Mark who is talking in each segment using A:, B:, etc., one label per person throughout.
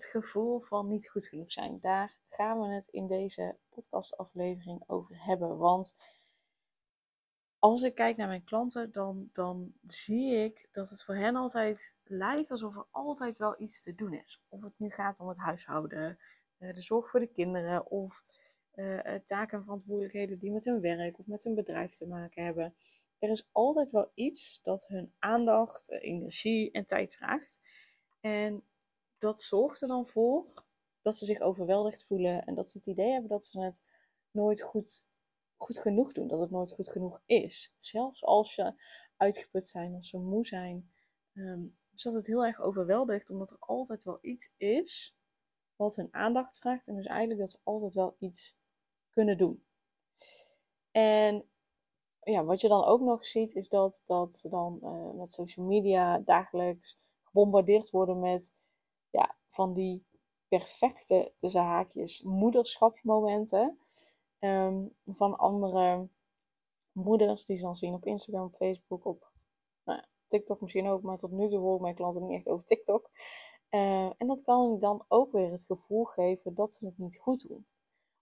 A: Het gevoel van niet goed genoeg zijn. Daar gaan we het in deze podcastaflevering over hebben. Want als ik kijk naar mijn klanten, dan, dan zie ik dat het voor hen altijd lijkt alsof er altijd wel iets te doen is. Of het nu gaat om het huishouden, eh, de zorg voor de kinderen of uh, taken en verantwoordelijkheden die met hun werk of met hun bedrijf te maken hebben. Er is altijd wel iets dat hun aandacht, energie en tijd vraagt. En dat zorgt er dan voor dat ze zich overweldigd voelen en dat ze het idee hebben dat ze het nooit goed, goed genoeg doen. Dat het nooit goed genoeg is. Zelfs als ze uitgeput zijn, als ze moe zijn. Um, dus dat het heel erg overweldigt, omdat er altijd wel iets is wat hun aandacht vraagt. En dus eigenlijk dat ze altijd wel iets kunnen doen. En ja, wat je dan ook nog ziet, is dat, dat ze dan uh, met social media dagelijks gebombardeerd worden met ja, van die perfecte, tussen haakjes, moederschapsmomenten. Um, van andere moeders die ze dan zien op Instagram, op Facebook, op nou, TikTok misschien ook. Maar tot nu toe hoor ik mijn klanten niet echt over TikTok. Uh, en dat kan dan ook weer het gevoel geven dat ze het niet goed doen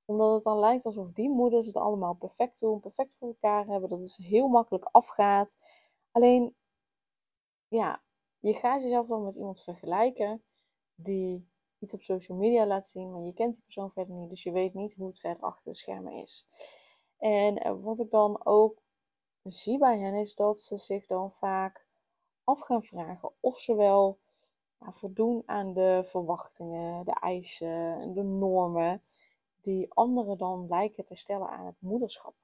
A: omdat het dan lijkt alsof die moeders het allemaal perfect doen, perfect voor elkaar hebben, dat het heel makkelijk afgaat. Alleen, ja, je gaat jezelf dan met iemand vergelijken die iets op social media laat zien, maar je kent die persoon verder niet, dus je weet niet hoe het verder achter de schermen is. En eh, wat ik dan ook zie bij hen is dat ze zich dan vaak af gaan vragen of ze wel voldoen aan de verwachtingen, de eisen, de normen die anderen dan lijken te stellen aan het moederschap.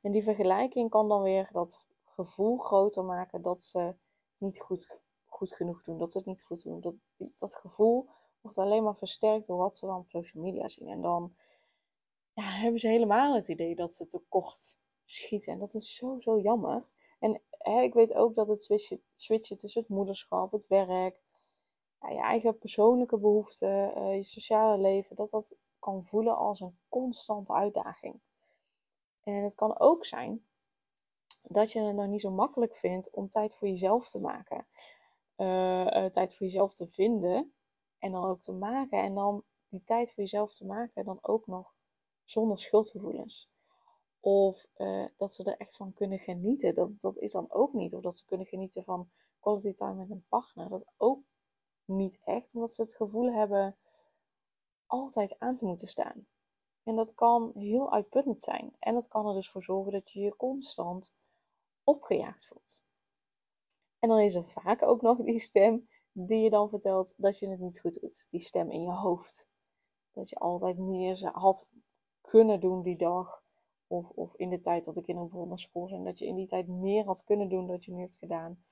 A: En die vergelijking kan dan weer dat gevoel groter maken dat ze niet goed, goed genoeg doen, dat ze het niet goed doen. Dat, dat gevoel wordt alleen maar versterkt door wat ze dan op social media zien. En dan ja, hebben ze helemaal het idee dat ze tekort schieten. En dat is zo, zo jammer. En hè, ik weet ook dat het switchen, switchen tussen het moederschap, het werk, ja, je eigen persoonlijke behoeften, uh, je sociale leven, dat dat kan voelen als een constante uitdaging. En het kan ook zijn dat je het nog niet zo makkelijk vindt om tijd voor jezelf te maken. Uh, tijd voor jezelf te vinden en dan ook te maken. En dan die tijd voor jezelf te maken, dan ook nog zonder schuldgevoelens. Of uh, dat ze er echt van kunnen genieten. Dat, dat is dan ook niet. Of dat ze kunnen genieten van quality time met een partner. Dat ook niet echt. Omdat ze het gevoel hebben altijd aan te moeten staan. En dat kan heel uitputtend zijn. En dat kan er dus voor zorgen dat je je constant opgejaagd voelt. En dan is er vaak ook nog die stem die je dan vertelt dat je het niet goed doet. Die stem in je hoofd. Dat je altijd meer had kunnen doen die dag. Of, of in de tijd dat de kinderen bijvoorbeeld naar school zijn. Dat je in die tijd meer had kunnen doen dan je nu hebt gedaan.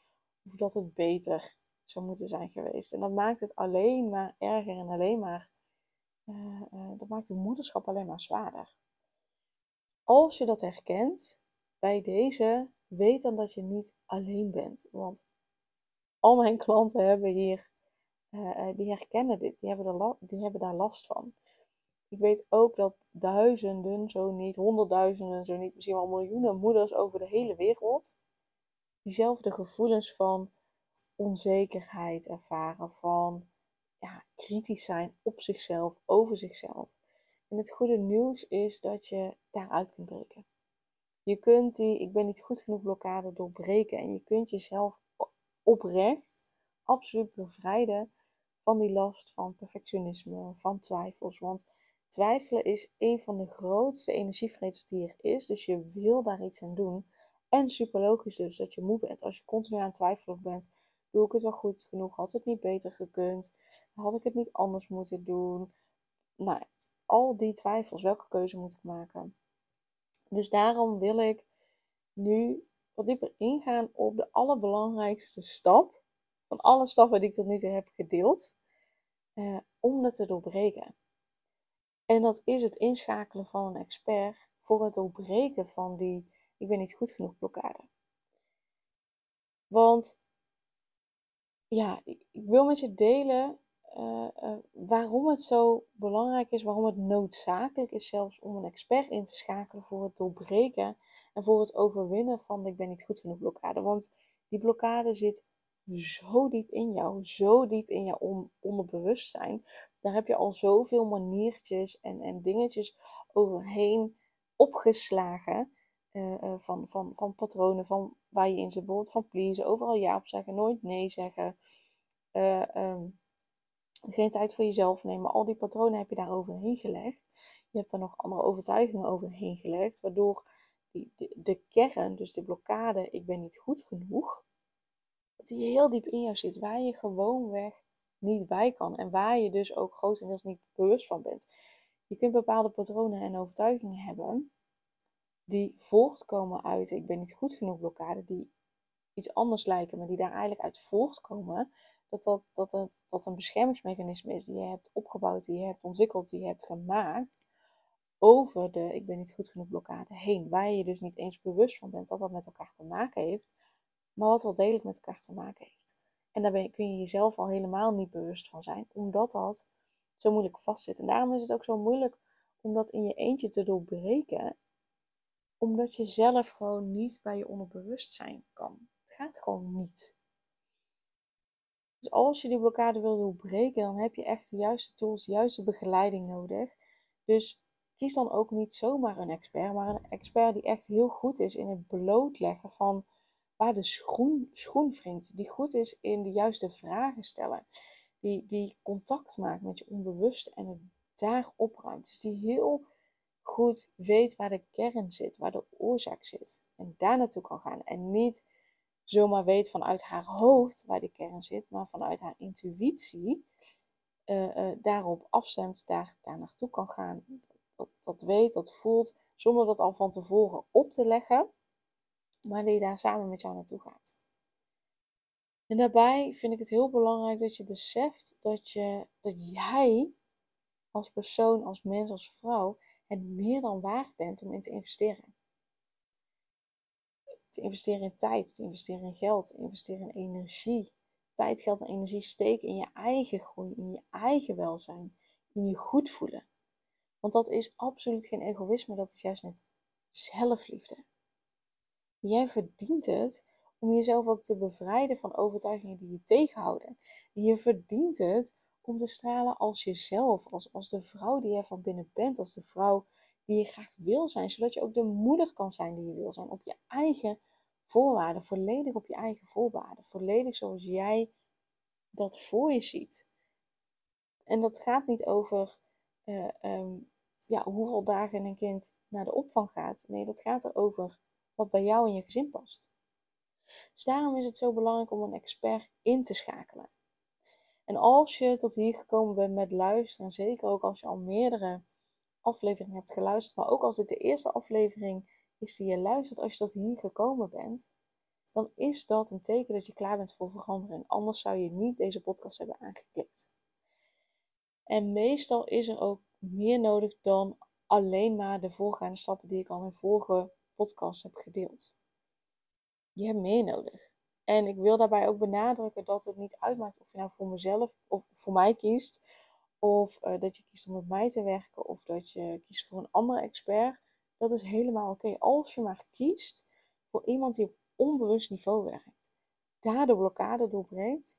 A: Of dat het beter zou moeten zijn geweest. En dat maakt het alleen maar erger en alleen maar uh, uh, dat maakt de moederschap alleen maar zwaarder. Als je dat herkent bij deze, weet dan dat je niet alleen bent. Want al mijn klanten hebben hier, uh, die herkennen dit, die hebben, er die hebben daar last van. Ik weet ook dat duizenden, zo niet, honderdduizenden, zo niet, misschien wel miljoenen moeders over de hele wereld diezelfde gevoelens van onzekerheid ervaren, van ja, kritisch zijn op zichzelf, over zichzelf. En het goede nieuws is dat je daaruit kunt breken. Je kunt die ik ben niet goed genoeg blokkade doorbreken en je kunt jezelf oprecht absoluut bevrijden van die last van perfectionisme, van twijfels. Want twijfelen is een van de grootste energievreters die er is. Dus je wil daar iets aan doen. En super logisch dus dat je moe bent. Als je continu aan het twijfelen bent, Doe ik het wel goed genoeg? Had het niet beter gekund? Had ik het niet anders moeten doen? Nou, al die twijfels, welke keuze moet ik maken? Dus daarom wil ik nu wat dieper ingaan op de allerbelangrijkste stap van alle stappen die ik tot nu toe heb gedeeld. uh, om dat te doorbreken. En dat is het inschakelen van een expert voor het doorbreken van die ik ben niet goed genoeg blokkade. Want ja, ik wil met je delen uh, uh, waarom het zo belangrijk is, waarom het noodzakelijk is zelfs om een expert in te schakelen voor het doorbreken en voor het overwinnen van ik ben niet goed genoeg blokkade. Want die blokkade zit zo diep in jou, zo diep in jouw onderbewustzijn. Daar heb je al zoveel maniertjes en, en dingetjes overheen opgeslagen. Uh, van, van, van patronen, van waar je in zit, bijvoorbeeld van pleasen, overal ja op zeggen, nooit nee zeggen. Um, geen tijd voor jezelf nemen. Al die patronen heb je daar overheen gelegd. Je hebt er nog andere overtuigingen overheen gelegd, waardoor die, de, kern, dus de blokkade, ik ben niet goed genoeg, dat die heel diep in jou zit, waar je gewoonweg niet bij kan en waar je dus ook grotendeels niet bewust van bent. Je kunt bepaalde patronen en overtuigingen hebben die voortkomen uit ik ben niet goed genoeg blokkade, die iets anders lijken, maar die daar eigenlijk uit voortkomen dat dat, dat, een, dat een beschermingsmechanisme is die je hebt opgebouwd, die je hebt ontwikkeld, die je hebt gemaakt over de ik ben niet goed genoeg blokkade heen. Waar je dus niet eens bewust van bent dat dat met elkaar te maken heeft, maar wat wel degelijk met elkaar te maken heeft. En daar ben kun je jezelf al helemaal niet bewust van zijn, omdat dat zo moeilijk vastzit. En daarom is het ook zo moeilijk om dat in je eentje te doorbreken, omdat je zelf gewoon niet bij je onderbewustzijn kan. Het gaat gewoon niet. Dus als je die blokkade wil doorbreken, dan heb je echt de juiste tools, de juiste begeleiding nodig. Dus kies dan ook niet zomaar een expert, maar een expert die echt heel goed is in het blootleggen van waar de schoen, schoen wringt. Die goed is in de juiste vragen stellen. Die, die contact maakt met je onbewuste en het daar opruimt. Dus die heel goed weet waar de kern zit, waar de oorzaak zit. En daar naartoe kan gaan. En niet zomaar weet vanuit haar hoofd waar de kern zit, maar vanuit haar intuïtie uh, uh, daarop afstemt, daar, daar naartoe kan gaan. Dat, dat weet, dat voelt, zonder dat al van tevoren op te leggen, maar die daar samen met jou naartoe gaat. En daarbij vind ik het heel belangrijk dat je beseft dat, je, dat jij als persoon, als mens, als vrouw het meer dan waard bent om in te investeren te investeren in tijd, te investeren in geld, te investeren in energie. Tijd, geld en energie steken in je eigen groei, in je eigen welzijn, in je goed voelen. Want dat is absoluut geen egoïsme, dat is juist net zelfliefde. Jij verdient het om jezelf ook te bevrijden van overtuigingen die je tegenhouden. je verdient het om te stralen als jezelf, als, als de vrouw die je van binnen bent, als de vrouw die je graag wil zijn, zodat je ook de moeder kan zijn die je wil zijn, op je eigen voorwaarden, volledig op je eigen voorwaarden, volledig zoals jij dat voor je ziet. En dat gaat niet over uh, um, ja, hoeveel dagen een kind naar de opvang gaat. Nee, dat gaat erover wat bij jou in je gezin past. Dus daarom is het zo belangrijk om een expert in te schakelen. En als je tot hier gekomen bent met luisteren, en zeker ook als je al meerdere afleveringen hebt geluisterd, maar ook als dit de eerste aflevering is die je luistert, als je tot hier gekomen bent, dan is dat een teken dat je klaar bent voor verandering. Anders zou je niet deze podcast hebben aangeklikt. En meestal is er ook meer nodig dan alleen maar de voorgaande stappen die ik al in vorige podcast heb gedeeld. Je hebt meer nodig. En ik wil daarbij ook benadrukken dat het niet uitmaakt of je nou voor mezelf of voor mij kiest, of uh, dat je kiest om met mij te werken, of dat je kiest voor een andere expert. Dat is helemaal oké. Als je maar kiest voor iemand die op onbewust niveau werkt. Daar de blokkade doorbreekt.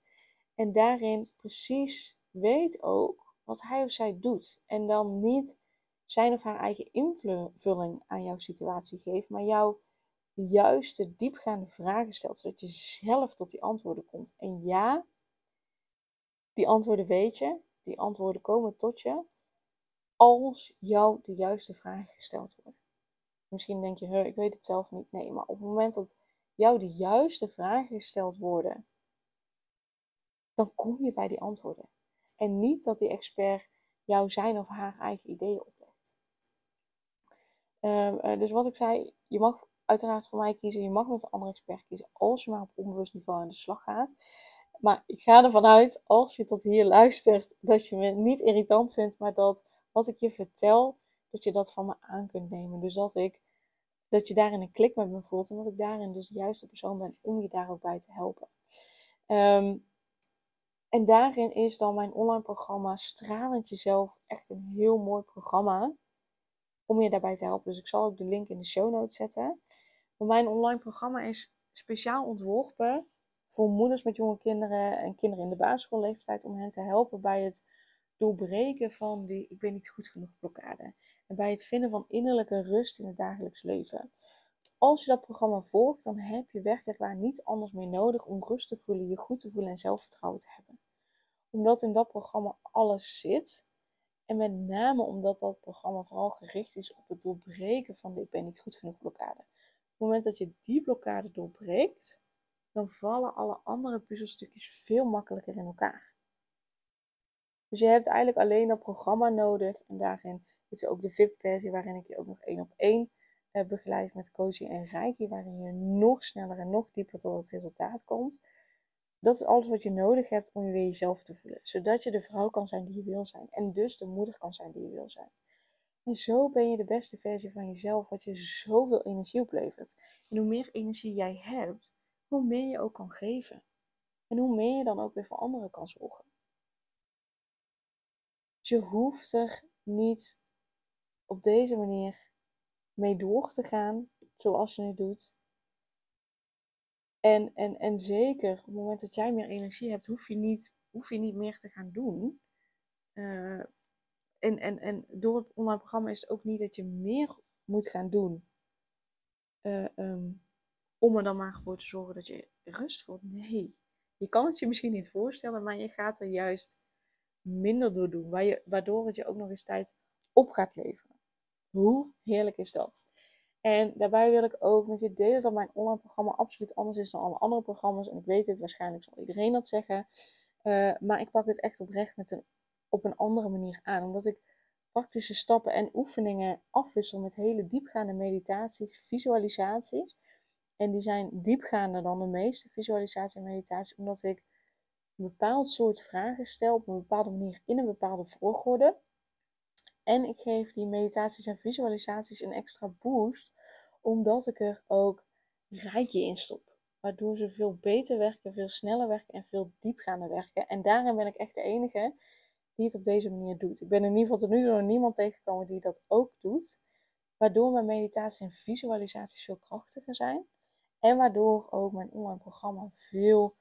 A: En daarin precies weet ook wat hij of zij doet. En dan niet zijn of haar eigen invulling aan jouw situatie geeft, maar jou juiste diepgaande vragen stelt, zodat je zelf tot die antwoorden komt. En ja, die antwoorden weet je, die antwoorden komen tot je als jou de juiste vragen gesteld worden. Misschien denk je, ik weet het zelf niet. Nee, maar op het moment dat jou de juiste vragen gesteld worden, dan kom je bij die antwoorden. En niet dat die expert jou zijn of haar eigen ideeën oplegt. Uh, dus wat ik zei, je mag uiteraard voor mij kiezen, je mag met een andere expert kiezen als je maar op onbewust niveau aan de slag gaat. Maar ik ga ervan uit, als je tot hier luistert, dat je me niet irritant vindt, maar dat wat ik je vertel, dat je dat van me aan kunt nemen. Dus dat ik dat je daarin een klik met me voelt. En dat ik daarin dus de juiste persoon ben om je daar ook bij te helpen. Um, en daarin is dan mijn online programma Stralend Jezelf echt een heel mooi programma om je daarbij te helpen. Dus ik zal ook de link in de show notes zetten. Mijn online programma is speciaal ontworpen voor moeders met jonge kinderen en kinderen in de basisschoolleeftijd om hen te helpen bij het doorbreken van die ik ben niet goed genoeg blokkade. En bij het vinden van innerlijke rust in het dagelijks leven. Als je dat programma volgt, dan heb je werkelijk waar niets anders meer nodig om rust te voelen, je goed te voelen en zelfvertrouwen te hebben. Omdat in dat programma alles zit. En met name omdat dat programma vooral gericht is op het doorbreken van de ik ben niet goed genoeg blokkade. Op het moment dat je die blokkade doorbreekt, dan vallen alle andere puzzelstukjes veel makkelijker in elkaar. Dus je hebt eigenlijk alleen dat programma nodig en daarin is ook de VIP-versie waarin ik je ook nog één op één uh, begeleid met coaching en reiki, waarin je nog sneller en nog dieper tot het resultaat komt. Dat is alles wat je nodig hebt om je weer jezelf te voelen, zodat je de vrouw kan zijn die je wil zijn en dus de moeder kan zijn die je wil zijn. En zo ben je de beste versie van jezelf, wat je zoveel energie oplevert. En hoe meer energie jij hebt, hoe meer je ook kan geven. En hoe meer je dan ook weer voor anderen kan zorgen. Dus je hoeft er niet op deze manier mee door te gaan zoals je het doet. En, en, en zeker op het moment dat jij meer energie hebt, hoef je niet, hoef je niet meer te gaan doen. Uh, en, en, en door het online programma is het ook niet dat je meer moet gaan doen. Uh, om er dan maar voor te zorgen dat je rust voelt. Nee, je kan het je misschien niet voorstellen, maar je gaat er juist minder door doen. Waardoor het je ook nog eens tijd op gaat leveren. Hoe heerlijk is dat? En daarbij wil ik ook met je delen dat mijn online programma absoluut anders is dan alle andere programma's. En ik weet het, waarschijnlijk zal iedereen dat zeggen. Uh, maar ik pak het echt oprecht met een, op een andere manier aan. Omdat ik praktische stappen en oefeningen afwissel met hele diepgaande meditaties, visualisaties. En die zijn diepgaander dan de meeste visualisatie en meditaties, omdat ik een bepaald soort vragen stel op een bepaalde manier in een bepaalde volgorde. En ik geef die meditaties en visualisaties een extra boost, omdat ik er ook rijkje in stop. Waardoor ze veel beter werken, veel sneller werken en veel diepgaander werken. En daarin ben ik echt de enige die het op deze manier doet. Ik ben in ieder geval tot nu toe nog niemand tegengekomen die dat ook doet. Waardoor mijn meditaties en visualisaties veel krachtiger zijn. En waardoor ook mijn online programma veel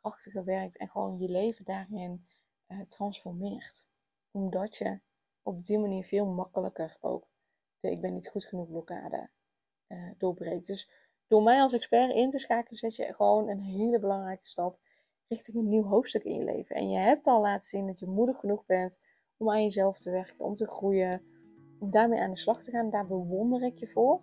A: krachtiger werkt en gewoon je leven daarin uh, transformeert. Omdat je op die manier veel makkelijker ook de ik ben niet goed genoeg blokkade uh, doorbreekt. Dus door mij als expert in te schakelen zet je gewoon een hele belangrijke stap richting een nieuw hoofdstuk in je leven. En je hebt al laten zien dat je moedig genoeg bent om aan jezelf te werken, om te groeien, om daarmee aan de slag te gaan. Daar bewonder ik je voor.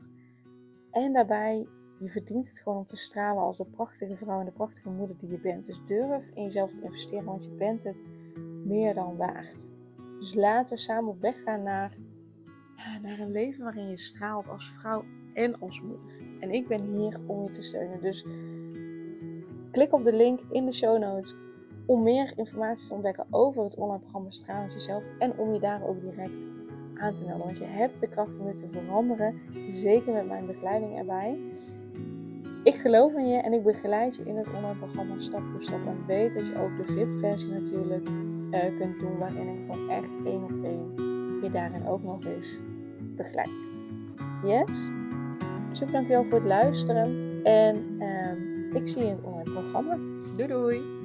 A: En daarbij je verdient het gewoon om te stralen als de prachtige vrouw en de prachtige moeder die je bent. Dus durf in jezelf te investeren, want je bent het meer dan waard. Dus laten we samen op weg gaan naar, naar een leven waarin je straalt als vrouw en als moeder. En ik ben hier om je te steunen. Dus klik op de link in de show notes om meer informatie te ontdekken over het online programma Stralend Jezelf. En om je daar ook direct aan te melden. Want je hebt de kracht om dit te veranderen. Zeker met mijn begeleiding erbij. Ik geloof in je en ik begeleid je in het online programma stap voor stap. En weet dat je ook de VIP-versie natuurlijk uh, kunt doen, waarin ik gewoon echt één op één je daarin ook nog eens begeleid. Yes? Super dankjewel voor het luisteren en uh, ik zie je in het online programma. Doei doei!